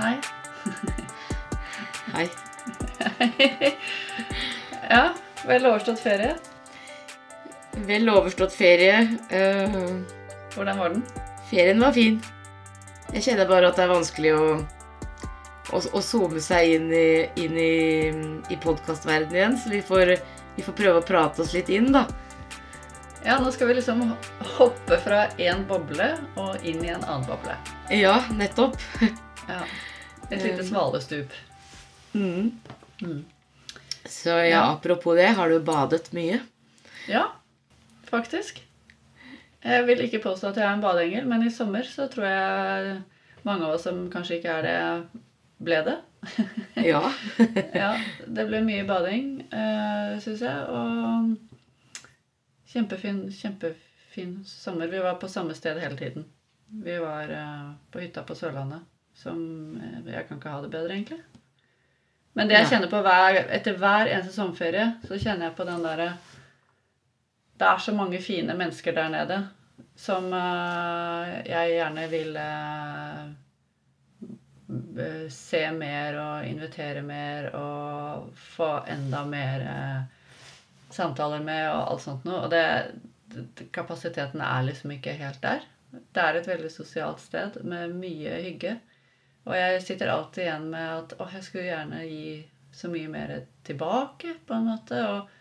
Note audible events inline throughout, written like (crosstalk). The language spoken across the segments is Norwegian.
Hei. Hei. (laughs) ja, vel overstått ferie. Vel overstått ferie. Uh, Hvordan var den? ferien var fin. Jeg kjenner bare at det er vanskelig å, å, å zoome seg inn i, inn i, i podkastverdenen igjen, så vi får, vi får prøve å prate oss litt inn, da. Ja, nå skal vi liksom hoppe fra én boble og inn i en annen boble. Ja, nettopp. Ja. Et lite svalestup. Mm. Mm. Så ja, Ja. apropos det, har du badet mye? Ja, faktisk. Jeg vil ikke påstå at jeg er en badeengel, men i sommer så tror jeg mange av oss som kanskje ikke er det, ble det. (laughs) Ja. (laughs) Ja, det ble mye bading, uh, syns jeg. Og kjempefin, kjempefin sommer. Vi var på samme sted hele tiden. Vi var eh, på hytta på Sørlandet, som eh, Jeg kan ikke ha det bedre, egentlig. Men det jeg kjenner på hver, etter hver eneste sommerferie, så kjenner jeg på den derre Det er så mange fine mennesker der nede som eh, jeg gjerne vil eh, se mer og invitere mer og få enda mer samtaler med og alt sånt noe. Og det, det, kapasiteten er liksom ikke helt der. Det er et veldig sosialt sted med mye hygge. Og jeg sitter alltid igjen med at å, jeg skulle gjerne gi så mye mer tilbake, på en måte. Og,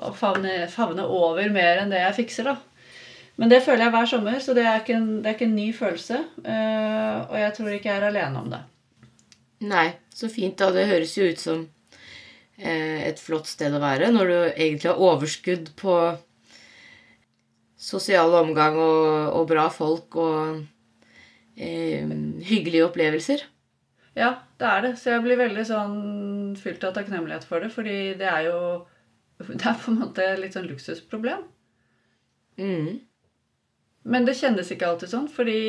og favne, favne over mer enn det jeg fikser, da. Men det føler jeg hver sommer, så det er ikke en, er ikke en ny følelse. eh, og jeg tror ikke jeg er alene om det. Nei, så fint, da. Det høres jo ut som eh, et flott sted å være når du egentlig har overskudd på sosial omgang og, og bra folk og eh, hyggelige opplevelser. Ja, det er det. Så jeg blir veldig sånn fylt av takknemlighet for det. Fordi det er jo Det er på en måte litt sånn luksusproblem. Mm. Men det kjennes ikke alltid sånn, fordi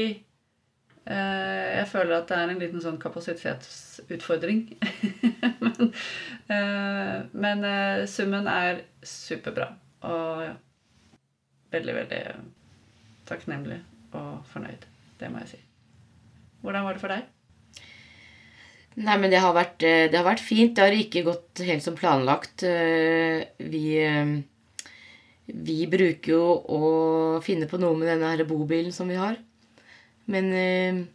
eh, jeg føler at det er en liten sånn kapasitetsutfordring. (laughs) men eh, men eh, summen er superbra. Og ja, veldig, veldig takknemlig og fornøyd. Det må jeg si. Hvordan var det for deg? Nei, men det har, vært, eh, det har vært fint. Det har ikke gått helt som planlagt. Eh, Vi, eh, vi bruker jo å finne på noe med denne her bobilen som vi har. Men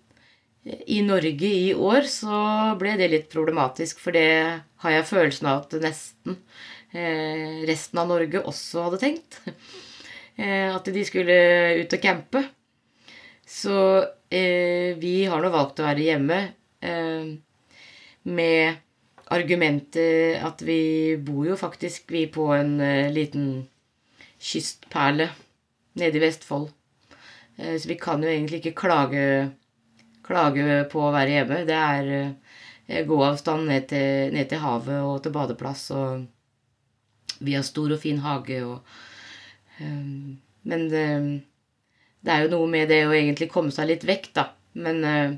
i Norge i år så ble det litt problematisk, for det har jeg følelsen av at nesten resten av Norge også hadde tenkt. (laughs) At de skulle ut og campe. Så vi har nå valgt å være hjemme. Eh, med argumentet at vi bor jo faktisk vi på en eh, liten kystperle nede i Vestfold. Eh, så vi kan jo egentlig ikke klage, klage på å være hjemme. Det er eh, gåavstand ned til, ned til havet og til badeplass, og vi har stor og fin hage og eh, Men det, det er jo noe med det å egentlig komme seg litt vekk, da. Men eh,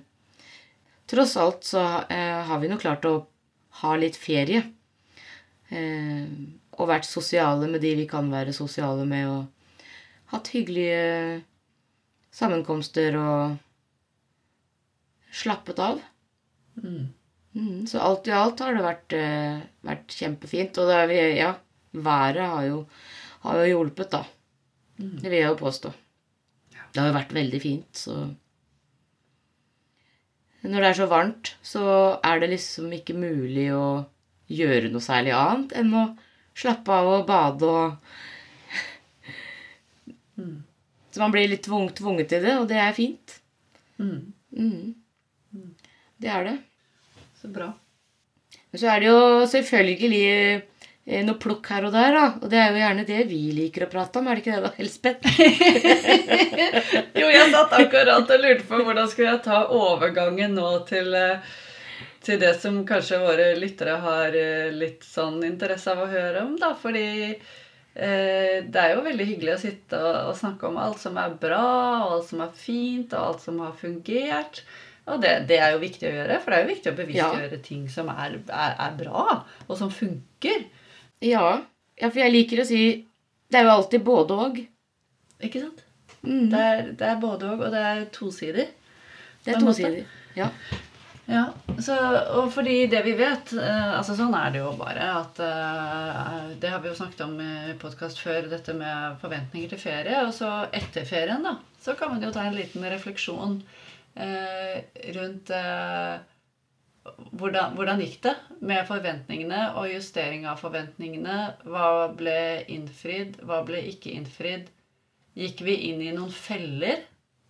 tross alt så eh, har vi nå klart å ha litt ferie. Eh, og vært sosiale med de vi kan være sosiale med, og hatt hyggelige sammenkomster og slappet av. Mm. Mm, så alt i alt har det vært, eh, vært kjempefint. Og det er, vi- ja, været har jo, har jo hjulpet, da. Mm. Det vil jeg jo påstå. Det har jo vært veldig fint, så Når det er så varmt, så er det liksom ikke mulig å gjøre noe særlig annet enn å slappe av og bade og Mm. Så man blir litt tvung, tvunget til det, og det er fint. Mm. Mm. Det er det. Så bra. Men så er det jo selvfølgelig noe plukk her og der, da. Og det er jo gjerne det vi liker å prate om, er det ikke det da, Elspeth? (laughs) Jo, jeg satt akkurat og lurte på hvordan skulle jeg ta overgangen nå til, eh, til det som kanskje våre lyttere har eh, litt sånn interesse av å høre om, da. Fordi eh, det er jo veldig hyggelig å sitte og, og snakke om alt som er bra, og alt som er fint, og alt som har fungert. Og det, det er jo viktig å gjøre, for det er jo viktig å bevisstgjøre ting som er, er, er bra, og som funker. Ja. ja, for jeg liker å si Det er jo alltid både og. Ikke sant? Mm. Det er, det er både og, og det er tosider. Det er tosider, Ja. Ja, så, og fordi det vi vet eh, altså Sånn er det jo bare. at eh, Det har vi jo snakket om i podkast før, dette med forventninger til ferie. Og så etter ferien, da, så kan man jo ta en liten refleksjon eh, rundt eh, hvordan, hvordan gikk det med forventningene og justering av forventningene? Hva ble innfridd? Hva ble ikke innfridd? Gikk vi inn i noen feller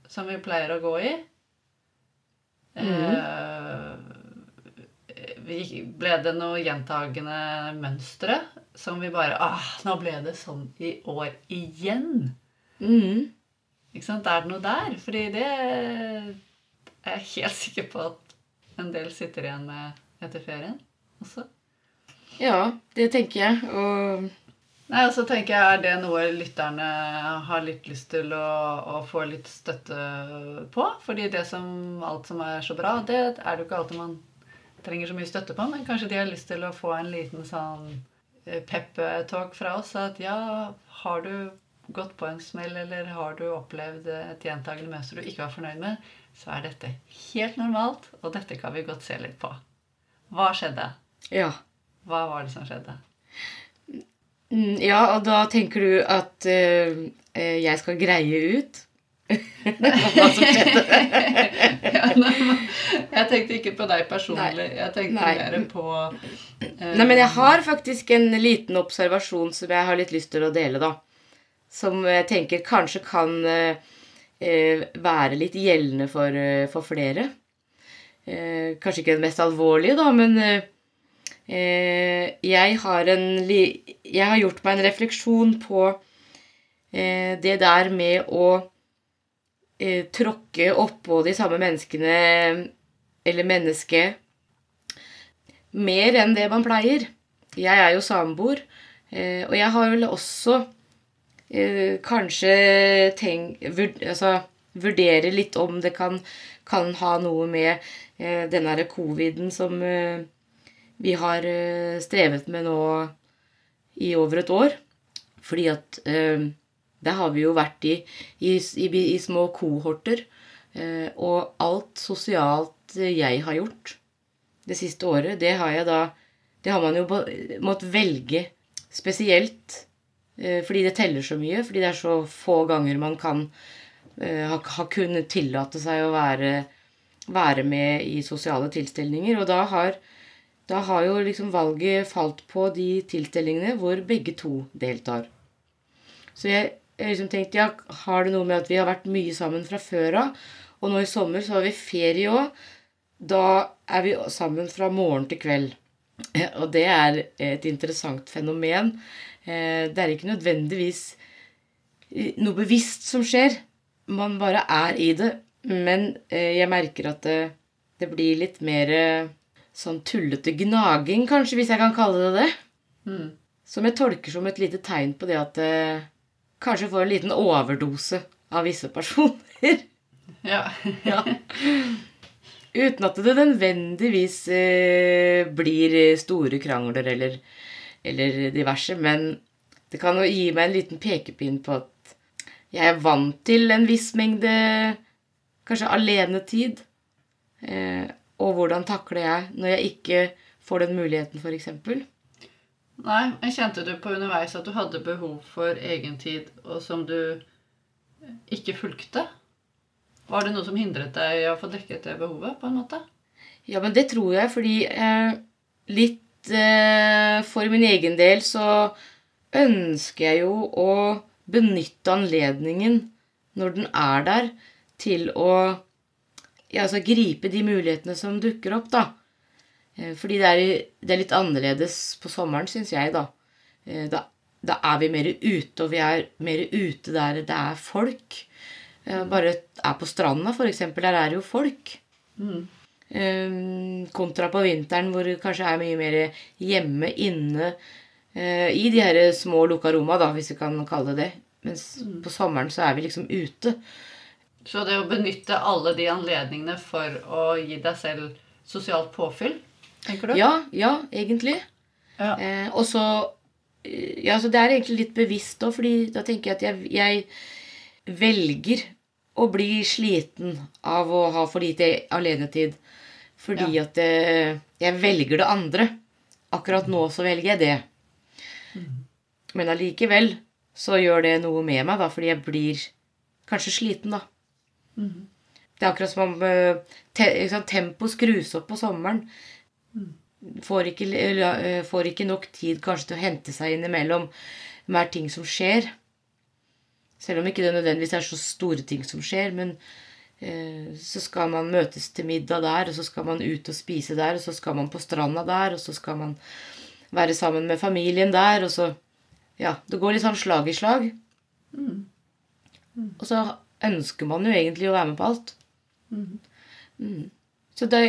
som vi pleier å gå i? Eh, ble det noe gjentagende mønstre som vi bare ah, Nå ble det sånn i år igjen. Mm. Ikke sant? Er det noe der? Fordi det er jeg helt sikker på at en del sitter igjen med etter ferien også. Ja, det tenker jeg. Og Nei, og så tenker jeg, Er det noe lytterne har litt lyst til å, å få litt støtte på? Fordi det som, alt som er så bra, det er det jo ikke alltid man trenger så mye støtte på. Men kanskje de har lyst til å få en liten sånn eh, pep-talk fra oss. At ja, har du gått på en smell, eller har du opplevd et gjentagende mønster du ikke var fornøyd med, så er dette helt normalt, og dette kan vi godt se litt på. Hva skjedde? ja. Hva var det som skjedde? Mm, Ja, og da tenker du at eh, jeg skal greie ut (laughs) hva som skjedde? (laughs) ja, nei, jeg tenkte ikke på deg personlig. Jeg tenkte Nei. mer på eh, Nei, men jeg har faktisk en liten observasjon som jeg har litt lyst til å dele, da. Som jeg tenker kanskje kan eh, være litt gjeldende for, eh, for flere. Eh, kanskje ikke den mest alvorlige, da, men eh, eh, jeg har en Jeg har gjort meg en refleksjon på eh, det der med å eh, tråkke oppå de samme menneskene eller mennesket mer enn det man pleier. Jeg er jo samboer, eh, og jeg har vel også eh, kanskje tenk, altså, Vurdere litt om det kan, kan ha noe med eh, den derre coviden som eh, vi har eh, strevet med nå i over et år. Fordi at eh, der har vi jo vært i, i, i, i små kohorter. Eh, og alt sosialt jeg har gjort det siste året, det har jeg da Det har man jo måttet velge spesielt. Eh, Fordi det teller så mye. Fordi det er så få ganger man kan eh, ha, ha kunnet tillate seg å være, være med i sosiale tilstelninger. Og da har, da har jo liksom valget falt på de tilstelningene hvor begge to deltar. Så jeg, jeg liksom tenkte, ja, har det noe med at vi har vært mye sammen fra før av? Og nå i sommer så har vi ferie òg. Da er vi sammen fra morgen til kveld. Og det er et interessant fenomen. Eh, Det er ikke nødvendigvis eh, noe bevisst som skjer. Man bare er i det. Men eh, jeg merker at det, det blir litt mer sånn tullete gnaging, kanskje, hvis jeg kan kalle det det. mm. Som jeg tolker som et lite tegn på det at jeg kanskje får en liten overdose av visse personer. Ja. (laughs) ja. (laughs) Uten at det nødvendigvis eh, blir store krangler eller, eller diverse. Men det kan jo gi meg en liten pekepinn på at jeg er vant til en viss mengde kanskje alenetid. Eh, og hvordan takler jeg når jeg ikke får den muligheten, f.eks. Nei, men kjente du på underveis at du hadde behov for egentid, og som du ikke fulgte? Var det noe som hindret deg i å få dekket det behovet, på en måte? Ja, men det tror jeg, fordi eh, litt eh, for min egen del så ønsker jeg jo å benytte anledningen når den er der, til å ja, altså gripe de mulighetene som dukker opp, da. Eh, fordi det er, det er litt annerledes på sommeren, syns jeg, da. Eh, da. Da er vi mer ute, og vi er mer ute der det er folk. Eh, Bare er på stranda, eksempel. Der er det jo folk. Mm. Eh, kontra på vinteren, hvor det kanskje er mye mer hjemme, inne, eh, i de her små lukka roma, da, hvis vi kan kalle det det. Mens på sommeren så er vi liksom ute. Så det å benytte alle de anledningene for å gi deg selv sosialt påfyll, tenker du? Ja, ja, egentlig. Ja. Eh, og så Ja, så det er egentlig litt bevisst òg, fordi da tenker jeg at jeg, jeg velger å bli sliten av å ha for lite alenetid. Fordi at eh, jeg velger det andre. Akkurat nå så velger jeg det. Men allikevel så gjør det noe med meg, da, fordi jeg blir kanskje sliten, da. Det er akkurat som om eh, te, liksom, tempoet tempo skrus opp på sommeren. Får ikke, eh, får ikke nok tid kanskje til å hente seg innimellom hver ting som skjer. Selv om ikke det nødvendigvis er så store ting som skjer, men eh, så skal man møtes til middag der, og så skal man ut og spise der, og så skal man på stranda der, og så skal man være sammen med familien der, og så Ja, det går litt sånn slag i slag. Og så ønsker man jo egentlig å være med på alt. Mm. Så det,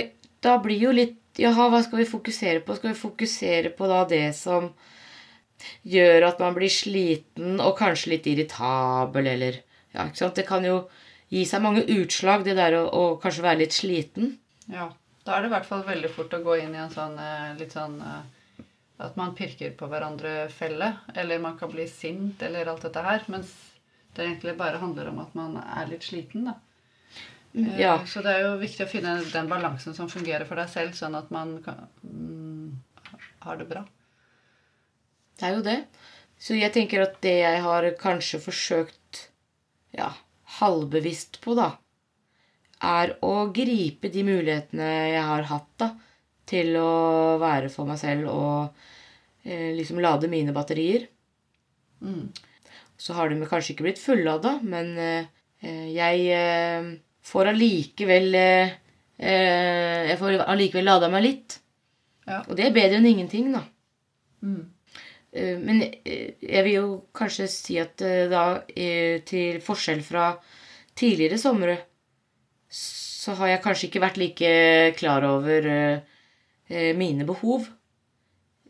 da blir jo litt Jaha, hva skal vi fokusere på? Skal vi fokusere på da det som gjør at man blir sliten og kanskje litt irritabel, eller Ja, ikke sant. Det kan jo gi seg mange utslag, det der å, å kanskje være litt sliten. Ja. Da er det i hvert fall veldig fort å gå inn i en sånn eh, litt sånn eh, At man pirker på hverandre-felle. Eller man kan bli sint, eller alt dette her. Mens det egentlig bare handler om at man er litt sliten, da. Eh, Ja. Så det er jo viktig å finne den balansen som fungerer for deg selv, sånn at man kan, mm, har det bra. Det er jo det. Så jeg tenker at det jeg har kanskje forsøkt ja, halvbevisst på, da, er å gripe de mulighetene jeg har hatt, da, til å være for meg selv og eh, liksom lade mine batterier. Mm. Så har de kanskje ikke blitt fullada, men eh, jeg eh, får allikevel eh, eh, Jeg får allikevel lada meg litt. Ja. Og det er bedre enn ingenting, da. Mm. Eh, Men eh, jeg vil jo kanskje si at eh, da, til forskjell fra tidligere somre, så har jeg kanskje ikke vært like klar over mine behov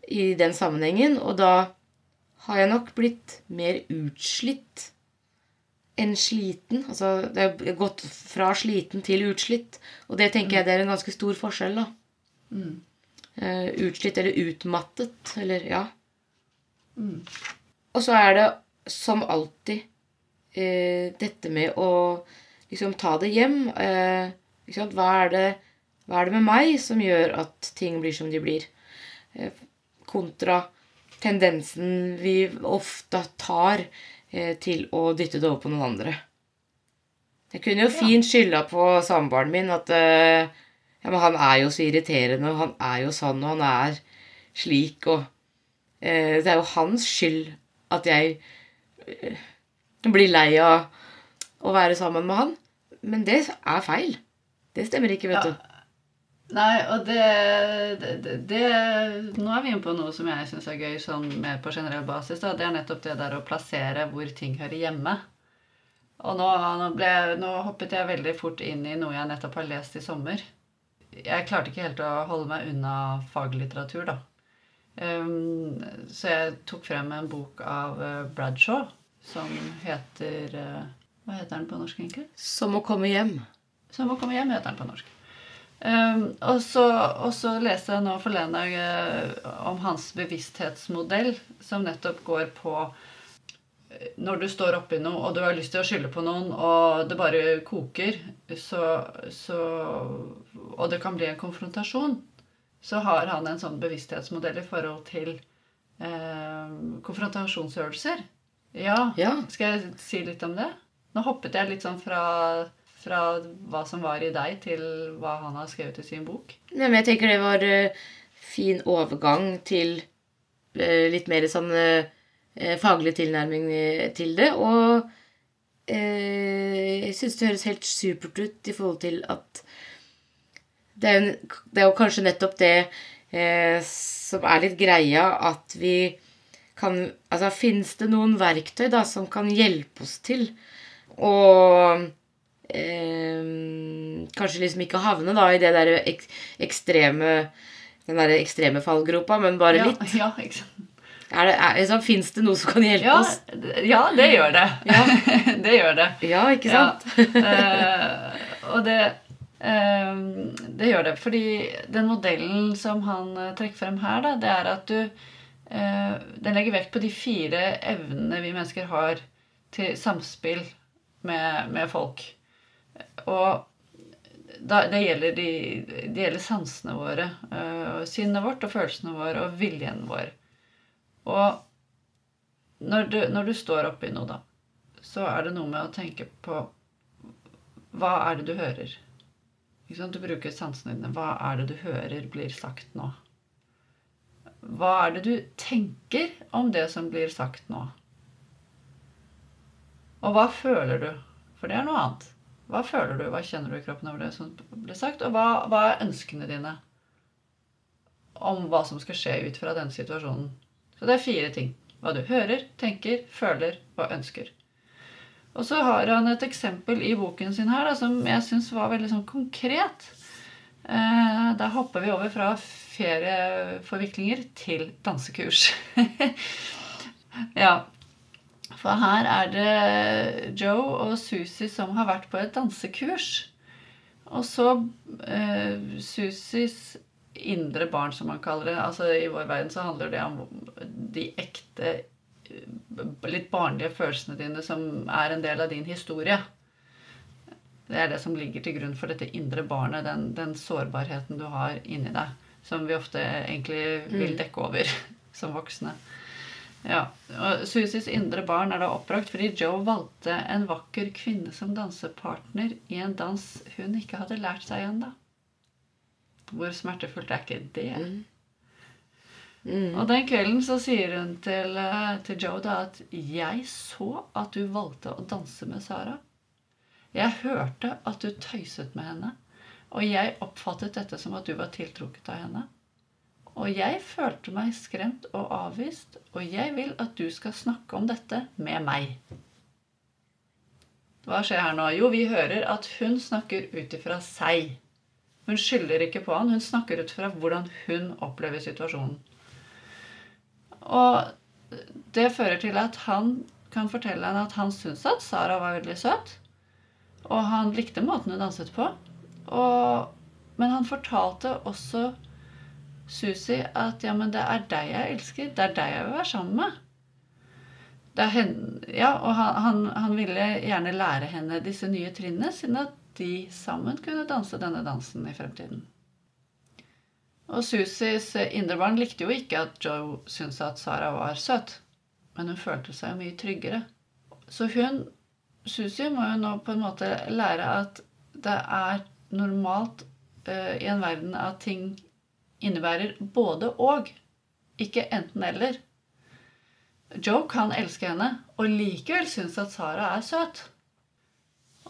i den sammenhengen. Og da har jeg nok blitt mer utslitt enn sliten. Altså det har gått fra sliten til utslitt. Og det tenker jeg det er en ganske stor forskjell, da. Mm. Utslitt eller utmattet, eller ja. Mm. Og så er det som alltid eh, dette med å liksom ta det hjem. Eh? Hva, er det, hva er det med meg som gjør at ting blir som de blir? Eh, kontra tendensen vi ofte tar eh, til å dytte det over på noen andre. Jeg kunne jo fint skylda på samboeren min at eh, ja, men han er jo så irriterende, og han er jo sånn, og han er slik, og Det er jo hans skyld at jeg eh, blir lei av å være sammen med han. Men det er feil. Det stemmer ikke, vet Ja. du. Nei, og det, det, det, det Nå er vi inne på noe som jeg syns er gøy sånn mer på generell basis. Da. Det er nettopp det der å plassere hvor ting hører hjemme. Og nå, nå, ble, nå hoppet jeg veldig fort inn i noe jeg nettopp har lest i sommer. Jeg klarte ikke helt å holde meg unna faglitteratur, da. Um, så jeg tok frem en bok av eh, Bradshaw som heter eh, Hva heter den på norsk, egentlig? Som å komme hjem. Som å komme hjem, heter den på norsk. Um, og, så, og så leste jeg nå forleden dag eh, om hans bevissthetsmodell, som nettopp går på når du står oppi noe, og du har lyst til å skylde på noen, og det bare koker, så, så, og det kan bli en konfrontasjon, så har han en sånn bevissthetsmodell i forhold til eh, konfrontasjonsøvelser. Ja, Ja. skal jeg si litt om det? Nå hoppet jeg litt sånn fra, fra hva som var i deg, til hva han har skrevet i sin bok. Nei, men jeg tenker det var uh, fin overgang til uh, litt mer sånn uh, faglig tilnærming til det. Og jeg syns det høres helt supert ut i forhold til at det er, jo, det er jo kanskje nettopp det eh, som er litt greia, at vi kan Altså, fins det noen verktøy da som kan hjelpe oss til å eh, Kanskje liksom ikke havne da i det der ek, ekstreme Den der ekstreme fallgropa, men bare ja, litt. Ja, ikke sant? Er det, er, liksom, Fins det noe som kan hjelpe Ja, oss? ja, det gjør det. (laughs) det gjør det. Ja, ikke sant? Ja. Uh, og det Det gjør det. Fordi den modellen som han eh, trekker frem her, da, det er at du eh, Den legger vekt på de fire evnene vi mennesker har til samspill med, med folk. Og da, det, gjelder de, det gjelder sansene våre. Og sinnet vårt og følelsene våre og viljen vår. Og når du, når du står oppi noe, da, så er det noe med å tenke på Hva er det du hører? Du bruker sansene dine. Hva er det du hører blir sagt nå? Hva er det du tenker om det som blir sagt nå? Og hva føler du? For det er noe annet. Hva føler du? Hva kjenner du i kroppen over det som blir sagt? Og hva, hva er ønskene dine om hva som skal skje ut fra denne situasjonen? Så det er fire ting. Hva du hører, tenker, føler og ønsker. Og så har han et eksempel i boken sin her da, som jeg syns var veldig sånn konkret. Eh, der hopper vi over fra ferieforviklinger til dansekurs. (laughs) ja. For her er det Joe og Susie som har vært på et dansekurs. Og så eh, Susies indre barn, som man kaller det. Altså I vår verden så handler det om de ekte, litt barnlige følelsene dine som er en del av din historie. Det er det som ligger til grunn for dette indre barnet, den, den sårbarheten du har inni deg. Som vi ofte egentlig vil mm. dekke over (laughs) som voksne. Ja, og Susies indre barn er da oppbrakt fordi Joe valgte en vakker kvinne som dansepartner i en dans hun ikke hadde lært seg ennå. Hvor smertefullt er ikke det? Mm. Mm. Og den kvelden så sier hun til, eh, til, Joe da at 'Jeg så at du valgte å danse med Sara'. 'Jeg hørte at du tøyset med henne', og jeg oppfattet dette som at du var tiltrukket av henne.' Og jeg følte meg skremt og avvist, og jeg vil at du skal snakke om dette med meg. Hva skjer her nå? Jo, vi hører at hun snakker ut ifra seg. Hun skylder ikke på han, hun snakker ut fra hvordan hun opplever situasjonen. Og det fører til at han kan fortelle henne at han syntes at Sara var veldig søt. Og han likte måten hun danset på. Og, men han fortalte også Susi at ja, men det er deg jeg elsker. Det er deg jeg vil være sammen med. Henne, ja, og han, han, han, ville gjerne lære henne disse nye trinnene, siden at de sammen kunne danse denne dansen i fremtiden. Og Susis indre barn likte jo ikke at Joe syntes at Sara var søt, men hun følte seg mye tryggere. Så hun, Susi, må jo nå på en måte lære at det er normalt uh, i en verden at ting innebærer både og, ikke enten-eller. Joe kan elske henne og likevel synes at Sara er søt.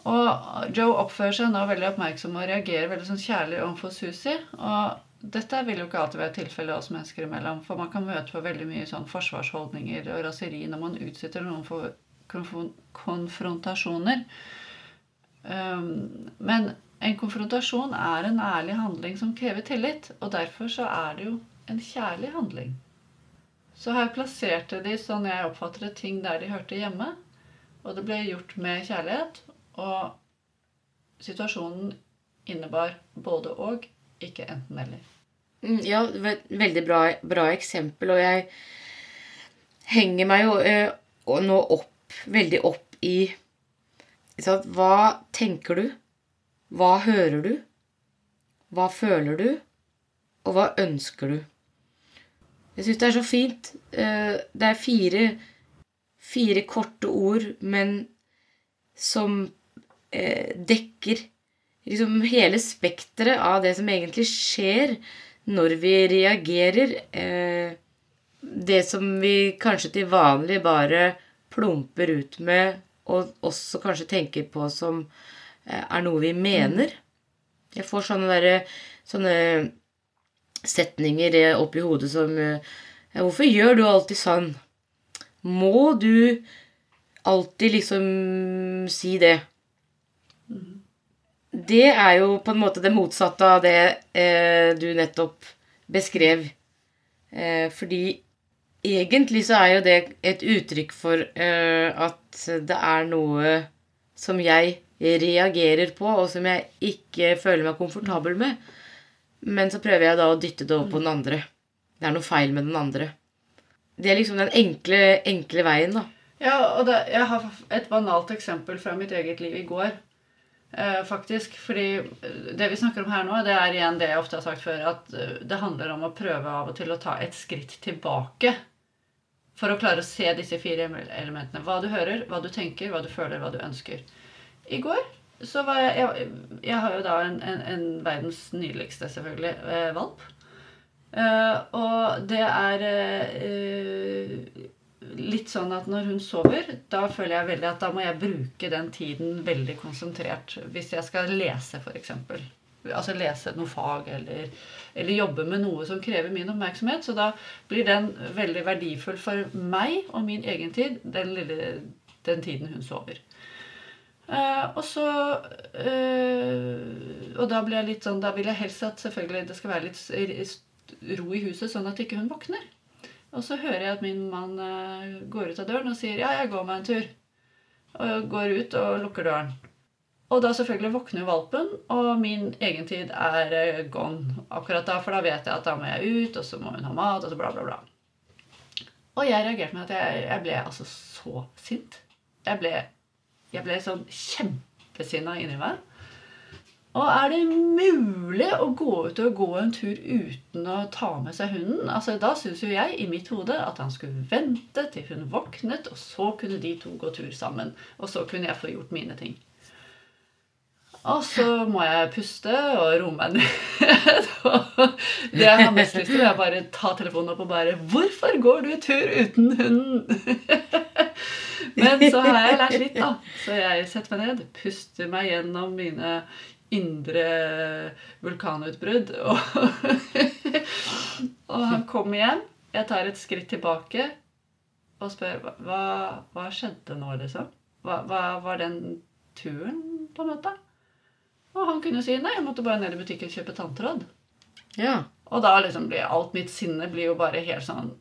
Og Joe oppfører seg nå veldig oppmerksom og reagerer veldig sånn kjærlig overfor Susie. Og dette vil jo ikke alltid være tilfellet oss mennesker imellom, for man kan møte på veldig mye sånn forsvarsholdninger og raseri når man utsetter noen for konfrontasjoner. Um, men en konfrontasjon er en ærlig handling som krever tillit, og derfor så er det jo en kjærlig handling. Så her plasserte de, sånn jeg oppfatter det, ting der de hørte hjemme. Og det ble gjort med kjærlighet. Og situasjonen innebar både og, ikke enten-eller. Mm, ja, veldig bra, bra, eksempel. Og jeg henger meg jo eh, nå opp, veldig opp i Hva tenker du? Hva hører du? Hva føler du? Og hva ønsker du? Jeg syns det er så fint. Eh, det er fire, fire korte ord, men som eh, dekker liksom hele spekteret av det som egentlig skjer når vi reagerer. Eh, det som vi kanskje til vanlig bare plumper ut med, og også kanskje tenker på som Eh, er noe vi mener. Jeg får sånne der, Sånne setninger opp i hodet som ja, 'Hvorfor gjør du alltid sånn?' Må du alltid liksom si det? Det er jo på en måte det motsatte av det eh, du nettopp beskrev. Eh, fordi egentlig så er jo det et uttrykk for eh, at det er noe som jeg reagerer på, og som jeg ikke føler meg komfortabel med. Men så prøver jeg da å dytte det over på den andre. Det er noe feil med den andre. Det er liksom den enkle, enkle veien, da. Ja, og det, jeg har et banalt eksempel fra mitt eget liv i går. Eh, faktisk. Fordi det vi snakker om her nå, det er igjen det jeg ofte har sagt før, at eh, det handler om å prøve av og til å ta et skritt tilbake. For å klare å se disse fire elementene. Hva du hører, hva du tenker, hva du føler, hva du ønsker. I går så var jeg Jeg, jeg har jo da en, en, en verdens nydeligste, selvfølgelig, eh, valp. Eh, og det er eh, litt sånn at når hun sover, da føler jeg veldig at da må jeg bruke den tiden veldig konsentrert. Hvis jeg skal lese, f.eks. Altså lese noe fag eller, eller, jobbe med noe som krever min oppmerksomhet. Så da blir den veldig verdifull for meg og min egen tid den, lille, den tiden hun sover. Uh, og så uh, Og da blir jeg litt sånn Da vil jeg helst at selvfølgelig det skal være litt ro i huset, sånn at ikke hun våkner. Og så hører jeg at min mann uh, går ut av døren og sier 'ja, jeg går meg en tur'. Og går ut og lukker døren. Og da selvfølgelig våkner valpen, og min egen tid er gone akkurat da. For da vet jeg at da må jeg ut, og så må hun ha mat, og så bla, bla, bla. Og jeg reagerte med at jeg, jeg ble altså så sint. Jeg ble jeg ble sånn kjempesinna inni meg. Og er det mulig å gå ut og gå en tur uten å ta med seg hunden? Altså, Da syns jo jeg i mitt hode at han skulle vente til hun våknet, og så kunne de to gå tur sammen. Og så kunne jeg få gjort mine ting. Og så må jeg puste og roe meg ned. (laughs) det jeg har mest lyst til, er bare ta telefonen opp og bare 'Hvorfor går du tur uten hunden?' (laughs) Men så har jeg lært litt, da. Så jeg setter meg ned, puster meg gjennom mine indre vulkanutbrudd. Og, og han kom igjen. Jeg tar et skritt tilbake og spør hva, hva skjedde nå, liksom? Hva, hva var den turen, på en måte? Og han kunne si nei, jeg måtte bare ned i butikken og kjøpe tanntråd. Ja. Og da liksom blir alt mitt sinne blir jo bare helt sånn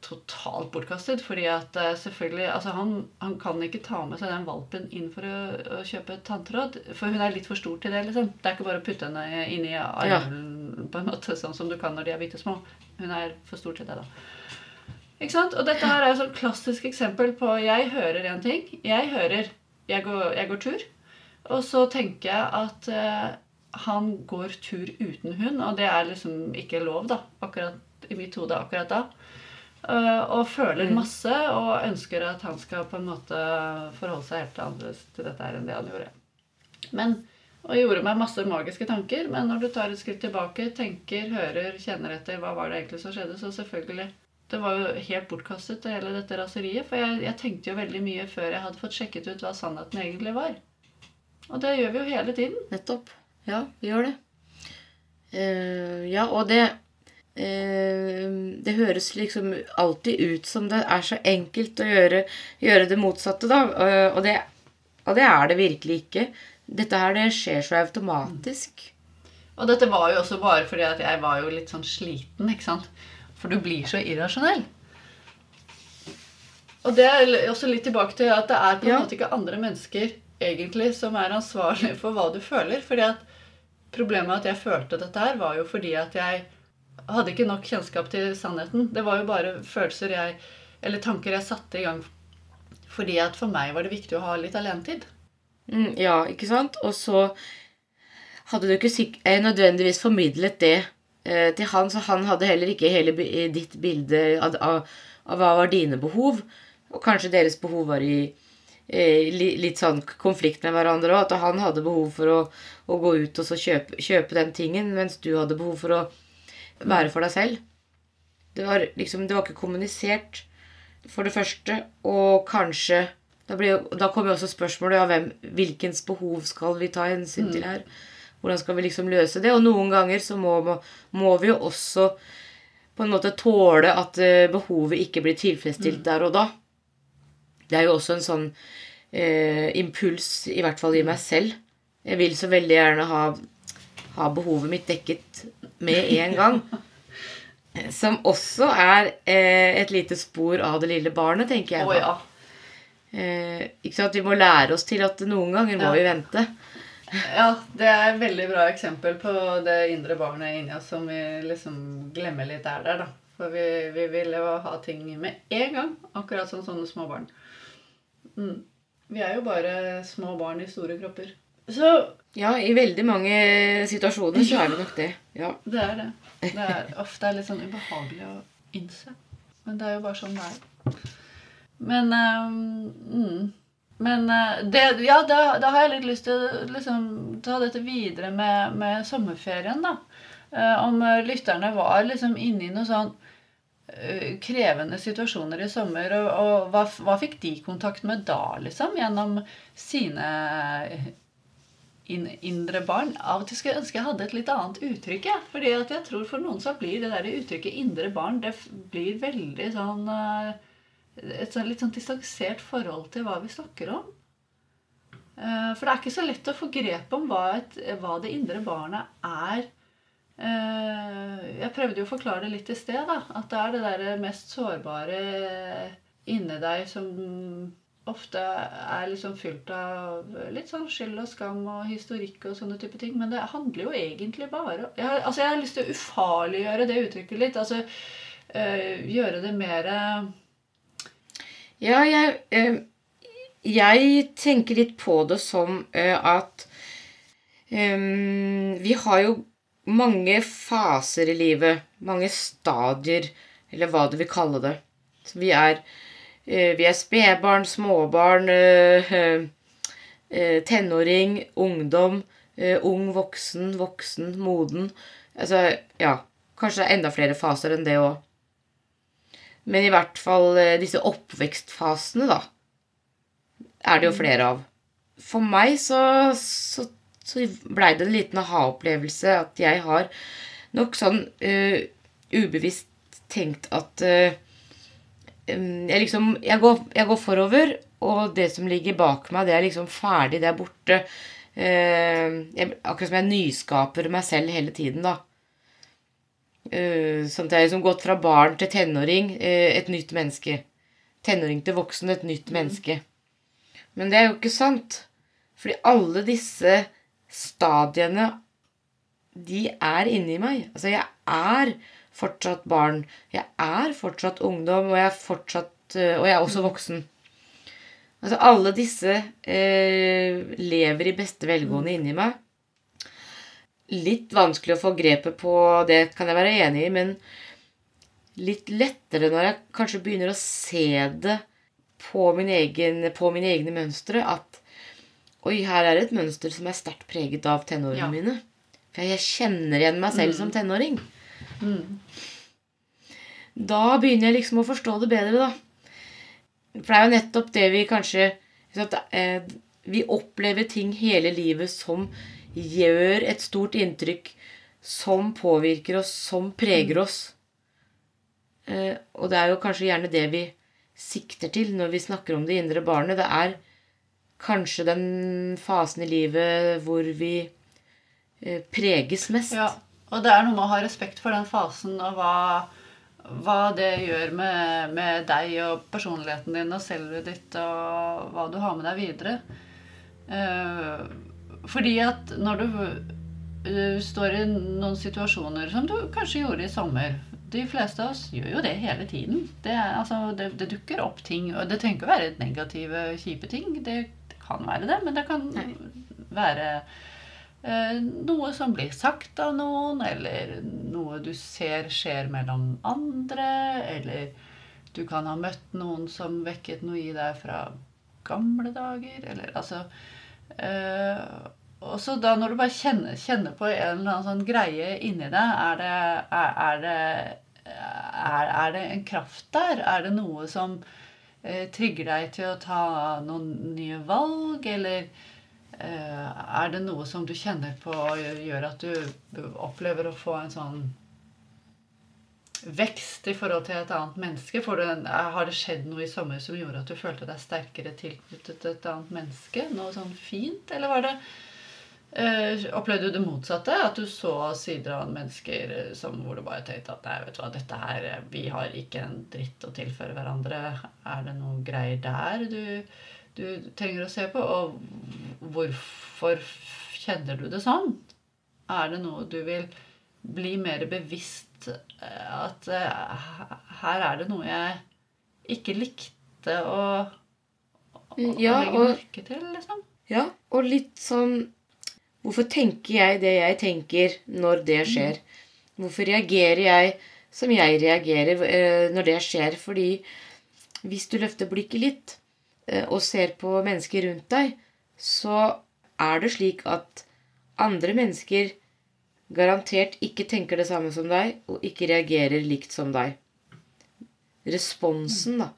totalt bortkastet. fordi at uh, selvfølgelig, altså han, han, kan ikke ta med seg den valpen inn for å, å kjøpe tanntråd. For hun er litt for stor til det. liksom. Det er ikke bare å putte henne inn i armen ja. på en måte, sånn som du kan når de er bitte små. Hun er for stor til det, da. Ikke sant? Og dette her er et sånn klassisk eksempel på Jeg hører en ting. Jeg hører Jeg går, jeg går tur. Og så tenker jeg at eh, han går tur uten hund, og det er liksom ikke lov, da. Akkurat i mitt hode akkurat da. Eh, og føler mm. masse og ønsker at han skal på en måte forholde seg helt annerledes til dette her enn det han gjorde. Men, og gjorde meg masse magiske tanker, men når du tar et skritt tilbake, tenker, hører, kjenner etter hva var det egentlig som skjedde, så selvfølgelig Det var jo helt bortkastet, hele dette raseriet. For jeg, jeg tenkte jo veldig mye før jeg hadde fått sjekket ut hva sannheten egentlig var. Og det gjør vi jo hele tiden. Nettopp. Ja, vi gjør det. Uh, ja, og det det høres liksom alltid ut som det er så enkelt å gjøre, gjøre det motsatte, da. Og det, og det, er det virkelig ikke. Dette her, det skjer så automatisk. Og dette var jo også bare fordi at jeg var jo litt sånn sliten, ikke sant. For du blir så irrasjonell. Og det er også litt tilbake til at det er på en ja. måte ikke andre mennesker egentlig som er ansvarlig for hva du føler. fordi at problemet med at jeg følte dette her, var jo fordi at jeg hadde ikke nok kjennskap til sannheten. Det var jo bare følelser jeg Eller tanker jeg satte i gang fordi at for meg var det viktig å ha litt alenetid. Mm, ja, ikke sant? Og så hadde du ikke eh, nødvendigvis formidlet det eh, til han, så han hadde heller ikke hele ditt bilde av, av, av, hva var dine behov. Og kanskje deres behov var i eh, litt sånn konflikt med hverandre òg. At han hadde behov for å, å gå ut og kjøpe, kjøpe den tingen, mens du hadde behov for å være for deg selv. Det var liksom Det var ikke kommunisert, for det første. Og kanskje Da, da kommer jo også spørsmålet ja, hvem, hvilkens behov skal vi ta hensyn til mm. her? Hvordan skal vi liksom løse det? Og noen ganger så må, må vi jo også på en måte tåle at eh, behovet ikke blir tilfredsstilt mm. der og da. Det er jo også en sånn eh, impuls, i hvert fall i meg selv. Jeg vil så veldig gjerne ha, ha behovet mitt dekket med en gang. Som også er eh, et lite spor av det lille barnet, tenker jeg. Oh, ja. eh, ikke sant? Vi må lære oss til at noen ganger må ja. vi vente. Ja, det er et veldig bra eksempel på det indre barnet inni oss som vi liksom glemmer litt er der, da. For vi, vi vil jo ha ting med en gang, akkurat som sånne små barn. Mm. Vi er jo bare små barn i store kropper. Så Ja, i veldig mange situasjoner så er det nok det. Ja. det er det. Det er ofte litt sånn ubehagelig å innse. Men det er jo bare sånn det er. Men um, mm. Men eh, det, ja, da, da har jeg litt lyst til å liksom, ta dette videre med, med sommerferien, da. Eh, om lytterne var liksom inne i noe sånn krevende situasjoner i sommer, og, og hva, hva fikk de kontakt med da, liksom? Gjennom sine indre barn. Av og til skulle jeg ønske jeg hadde et litt annet uttrykk. Ja. Fordi at jeg tror for noen så blir det der uttrykket 'indre barn' det blir veldig sånn eh, Et sånn litt sånn distansert forhold til hva vi snakker om. Eh, For det er ikke så lett å få grep om hva, et, hva det indre barnet er. Eh, Jeg prøvde jo å forklare det litt i sted. da, At det er det der mest sårbare inni deg som ofte er liksom fylt av litt sånn skyld og skam og historikk og sånne type ting. Men det handler jo egentlig bare jeg har, Altså, jeg har lyst til å ufarliggjøre det uttrykket litt. Altså øh, gjøre det mer Ja, jeg, øh, jeg tenker litt på det som øh, at eh, vi har jo mange faser i livet, mange stadier, eller hva du vil kalle det. Så vi er, eh, vi er spedbarn, småbarn, eh, eh, eh, tenåring, ungdom, eh, ung voksen, voksen, moden. Altså, ja, kanskje det er enda flere faser enn det òg. Men i hvert fall eh, disse oppvekstfasene, da, er det jo flere av. For meg så, så, så blei det en liten aha-opplevelse at jeg har nok sånn uh, ubevisst tenkt at eh, em, jeg liksom jeg går, jeg går forover, og det som ligger bak meg, det er liksom ferdig, det er borte. Eh, jeg, akkurat som jeg nyskaper meg selv hele tiden, da. Uh, sånn at jeg har liksom gått fra barn til tenåring, eh, et nytt menneske. Tenåring til voksen, et nytt menneske. Men det er jo ikke sant. Fordi alle disse stadiene, de er inni meg. Altså, jeg er fortsatt barn. Jeg er fortsatt ungdom, og jeg er fortsatt eh, Og jeg er også voksen. Altså, alle disse eh, lever i beste velgående inni meg litt vanskelig å få grepet på, det kan jeg være enig i, men litt lettere når jeg kanskje begynner å se det på, min egen, på mine egne mønstre, at oi, her er et mønster som er sterkt preget av tenårene Ja. mine. For jeg kjenner igjen meg selv som tenåring. Mm, Da begynner jeg liksom å forstå det bedre, da. For det er jo nettopp det vi kanskje at, eh, Vi opplever ting hele livet som gjør et stort inntrykk, som påvirker oss, som preger oss. Eh, og det er jo kanskje gjerne det vi sikter til når vi snakker om det indre barnet. Det er kanskje den fasen i livet hvor vi eh, preges mest. Ja, og det er noe med å ha respekt for den fasen og hva, hva det gjør med, med deg og personligheten din og selvet ditt og hva du har med deg videre. Eh, fordi at når du eh, står i noen situasjoner som du kanskje gjorde i sommer De fleste av oss gjør jo det hele tiden. Det, er, altså, det, det dukker opp ting. Og det trenger ikke å være negative, kjipe ting. Det, kan være det, men det kan være noe som blir sagt av noen, eller noe du ser skjer mellom andre, eller du kan ha møtt noen som vekket noe i deg fra gamle dager, eller altså øh, Og så da når du bare kjenner, kjenner på en eller annen sånn greie inni deg, er det, er, er det er, er det en kraft der? Er det noe som eh, trigger deg til å ta noen nye valg, eller eh, er det noe som du kjenner på og gjør at du opplever å få en sånn vekst i forhold til et annet menneske? En, har det skjedd noe i sommer som gjorde at du følte deg sterkere tilknyttet til et annet menneske? Noe sånn fint? Eller var det eh, Opplevde du det motsatte? At du så sider av mennesker eh, som, hvor du bare tenkte at nei, vet du hva, dette her eh, Vi har ikke en dritt å tilføre hverandre. Er det noen greier der du, du trenger å se på? Og hvorfor kjenner du det sånn? Er det noe du vil bli mer bevisst eh, at eh, her er det noe jeg ikke likte å, å Ja, legge merke til, liksom? Ja, og litt sånn Hvorfor tenker jeg det jeg tenker når det skjer? Hvorfor reagerer jeg som jeg reagerer eh, når det skjer? Fordi hvis du løfter blikket litt og ser på mennesker rundt deg, så er det slik at andre mennesker garantert ikke tenker det samme som deg, og ikke reagerer likt som deg. Responsen da,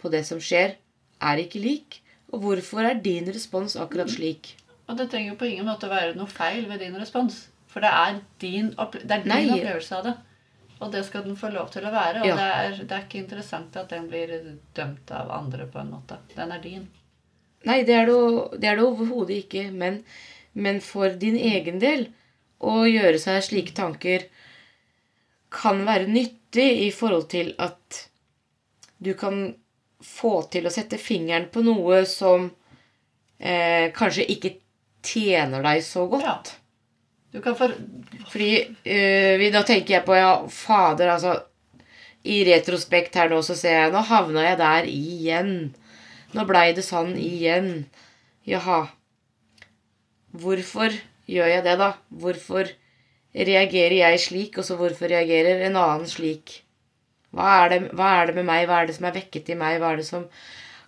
på det som skjer, er ikke lik. Og hvorfor er din respons akkurat slik? Og det trenger jo på ingen måte være noe feil ved din respons. For det er din, opple det er din opplevelse av det. Og det skal den få lov til å være. Og Ja. det, er, det er ikke interessant at den blir dømt av andre på en måte. Den er din. Nei, det er det, det overhodet ikke. Men, men for din egen del å gjøre seg slike tanker kan være nyttig i forhold til at du kan få til å sette fingeren på noe som eh, kanskje ikke tjener deg så godt. Ja. Du kan for... Fordi uh, vi- da tenker jeg på Ja, fader, altså I retrospekt her nå så ser jeg Nå havna jeg der igjen. Nå blei det sånn igjen. Jaha. Hvorfor gjør jeg det, da? Hvorfor reagerer jeg slik, og så hvorfor reagerer en annen slik? Hva er, det, hva er det med meg? Hva er det som er vekket i meg? Hva er det som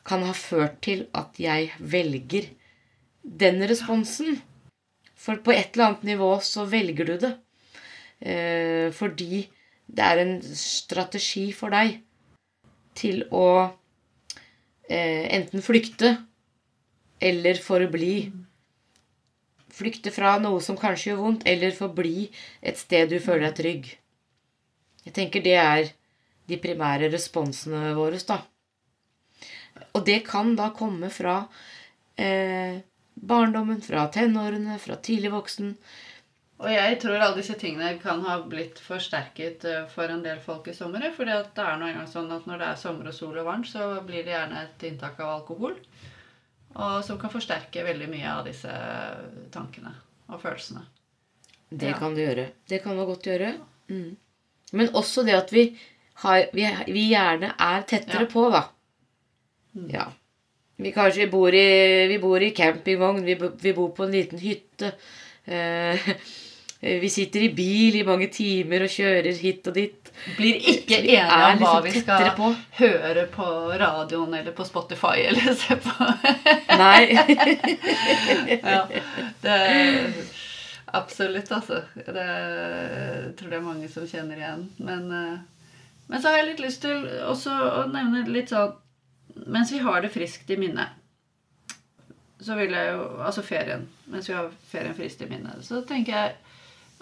kan ha ført til at jeg velger den responsen? For på et eller annet nivå så velger du det. Eh, fordi det er en strategi for deg til å eh, enten flykte eller forbli. Flykte fra noe som kanskje gjør vondt, eller forbli et sted du føler deg trygg. Jeg tenker det er de primære responsene våre, da. Og det kan da komme fra eh, barndommen, fra tenårene, fra tidlig voksen. Og jeg tror alle disse tingene kan ha blitt forsterket eh, for en del folk i sommer. For det er nå engang sånn at når det er sommer og sol og varmt, så blir det gjerne et inntak av alkohol. Og som kan forsterke veldig mye av disse tankene og følelsene. Det Ja. kan det gjøre. Det kan det godt gjøre. Mm. Men også det at vi, har, vi, vi gjerne er tettere Ja. på, da. Mm. Ja. Vi kanskje bor i, vi bor i campingvogn, vi, vi bor på en liten hytte. Eh, (laughs) vi sitter i bil i mange timer og kjører hit og dit. Blir ikke enige om hva liksom vi skal på. høre på radioen eller på Spotify (laughs) eller se på. Nei. (laughs) ja, det Absolutt, altså. Det jeg tror det er mange som kjenner igjen. Men, eh, men så har jeg litt lyst til også å nevne litt sånn Mens vi har det friskt i minnet, så vil jeg jo Altså ferien. Mens vi har ferien friskt i minnet, så tenker jeg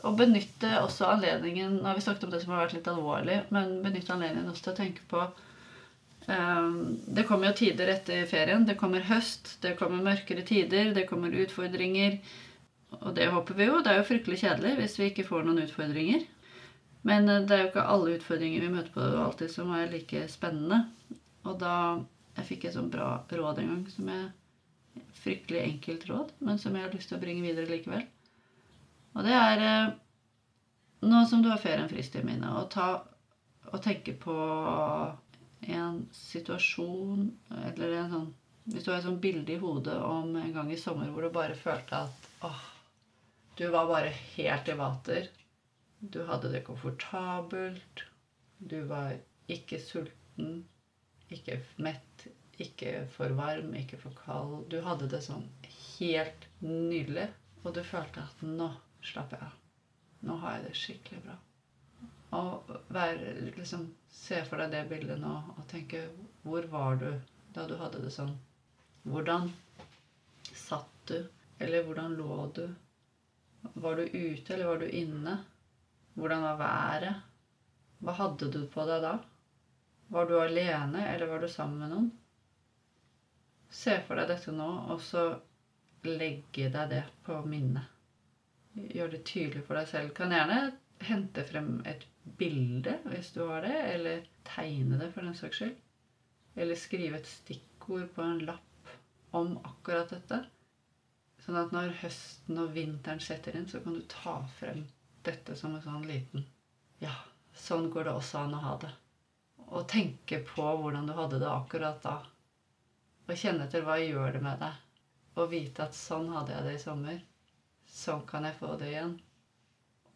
å benytte også anledningen Nå har vi snakket om det som har vært litt alvorlig, men benytte anledningen også til å tenke på eh, Det kommer jo tider etter ferien. Det kommer høst, det kommer mørkere tider, det kommer utfordringer. Og det håper vi jo. Det er jo fryktelig kjedelig hvis vi ikke får noen utfordringer. Men eh, det er jo ikke alle utfordringer vi møter på alltid som er like spennende. Og da Jeg fikk et sånt bra råd en gang som jeg Fryktelig enkelt råd, men som jeg har lyst til å bringe videre likevel. Og det er eh, Nå som du har ferien frist i minnet, å ta og tenke på en situasjon eller en sånn Hvis du har et sånt bilde i hodet om en gang i sommer hvor du bare følte at åh, du var bare helt i vater. Du hadde det komfortabelt. Du var ikke sulten, ikke mett, ikke for varm, ikke for kald. Du hadde det sånn helt nydelig. Og du følte at nå slapper jeg av. Nå har jeg det skikkelig bra. Og være, liksom, se for deg det bildet nå og tenke Hvor var du da du hadde det sånn? Hvordan satt du? Eller hvordan lå du? Var du ute, eller var du inne? Hvordan var været? Hva hadde du på deg da? Var du alene, eller var du sammen med noen? Se for deg dette nå, og så legge deg det på minnet. Gjør det tydelig for deg selv. Kan gjerne hente frem et bilde hvis du har det, eller tegne det for den saks skyld. Eller skrive et stikkord på en lapp om akkurat dette. Sånn at når høsten og vinteren setter inn, så kan du ta frem dette som en sånn liten Ja, sånn går det også an å ha det. Og tenke på hvordan du hadde det akkurat da. Og kjenne etter hva gjør det med deg. Og vite at sånn hadde jeg det i sommer. sånn kan jeg få det igjen.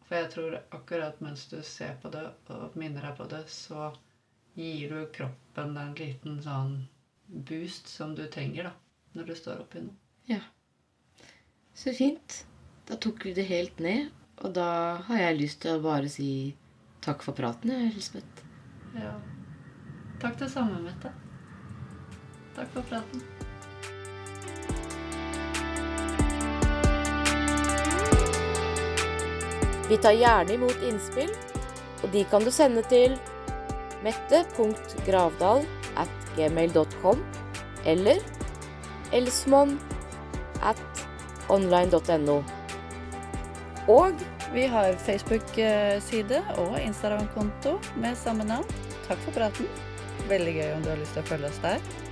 For jeg tror akkurat mens du ser på det og minner deg på det, så gir du kroppen en liten sånn boost som du trenger da, når du står oppi noe. Ja. Så fint. Da tok vi det helt ned. Og da har jeg lyst til å bare si takk for praten, jeg, Elisabeth. Ja. Takk det samme, Mette. Takk for praten. Vi tar gjerne imot innspill, og de kan du sende til mette.gravdal at gmail.com eller elsmon at online.no. Og Vi har Facebook-side og Instagram-konto med samme navn. Takk for praten. Veldig gøy om du har lyst til å følge oss der.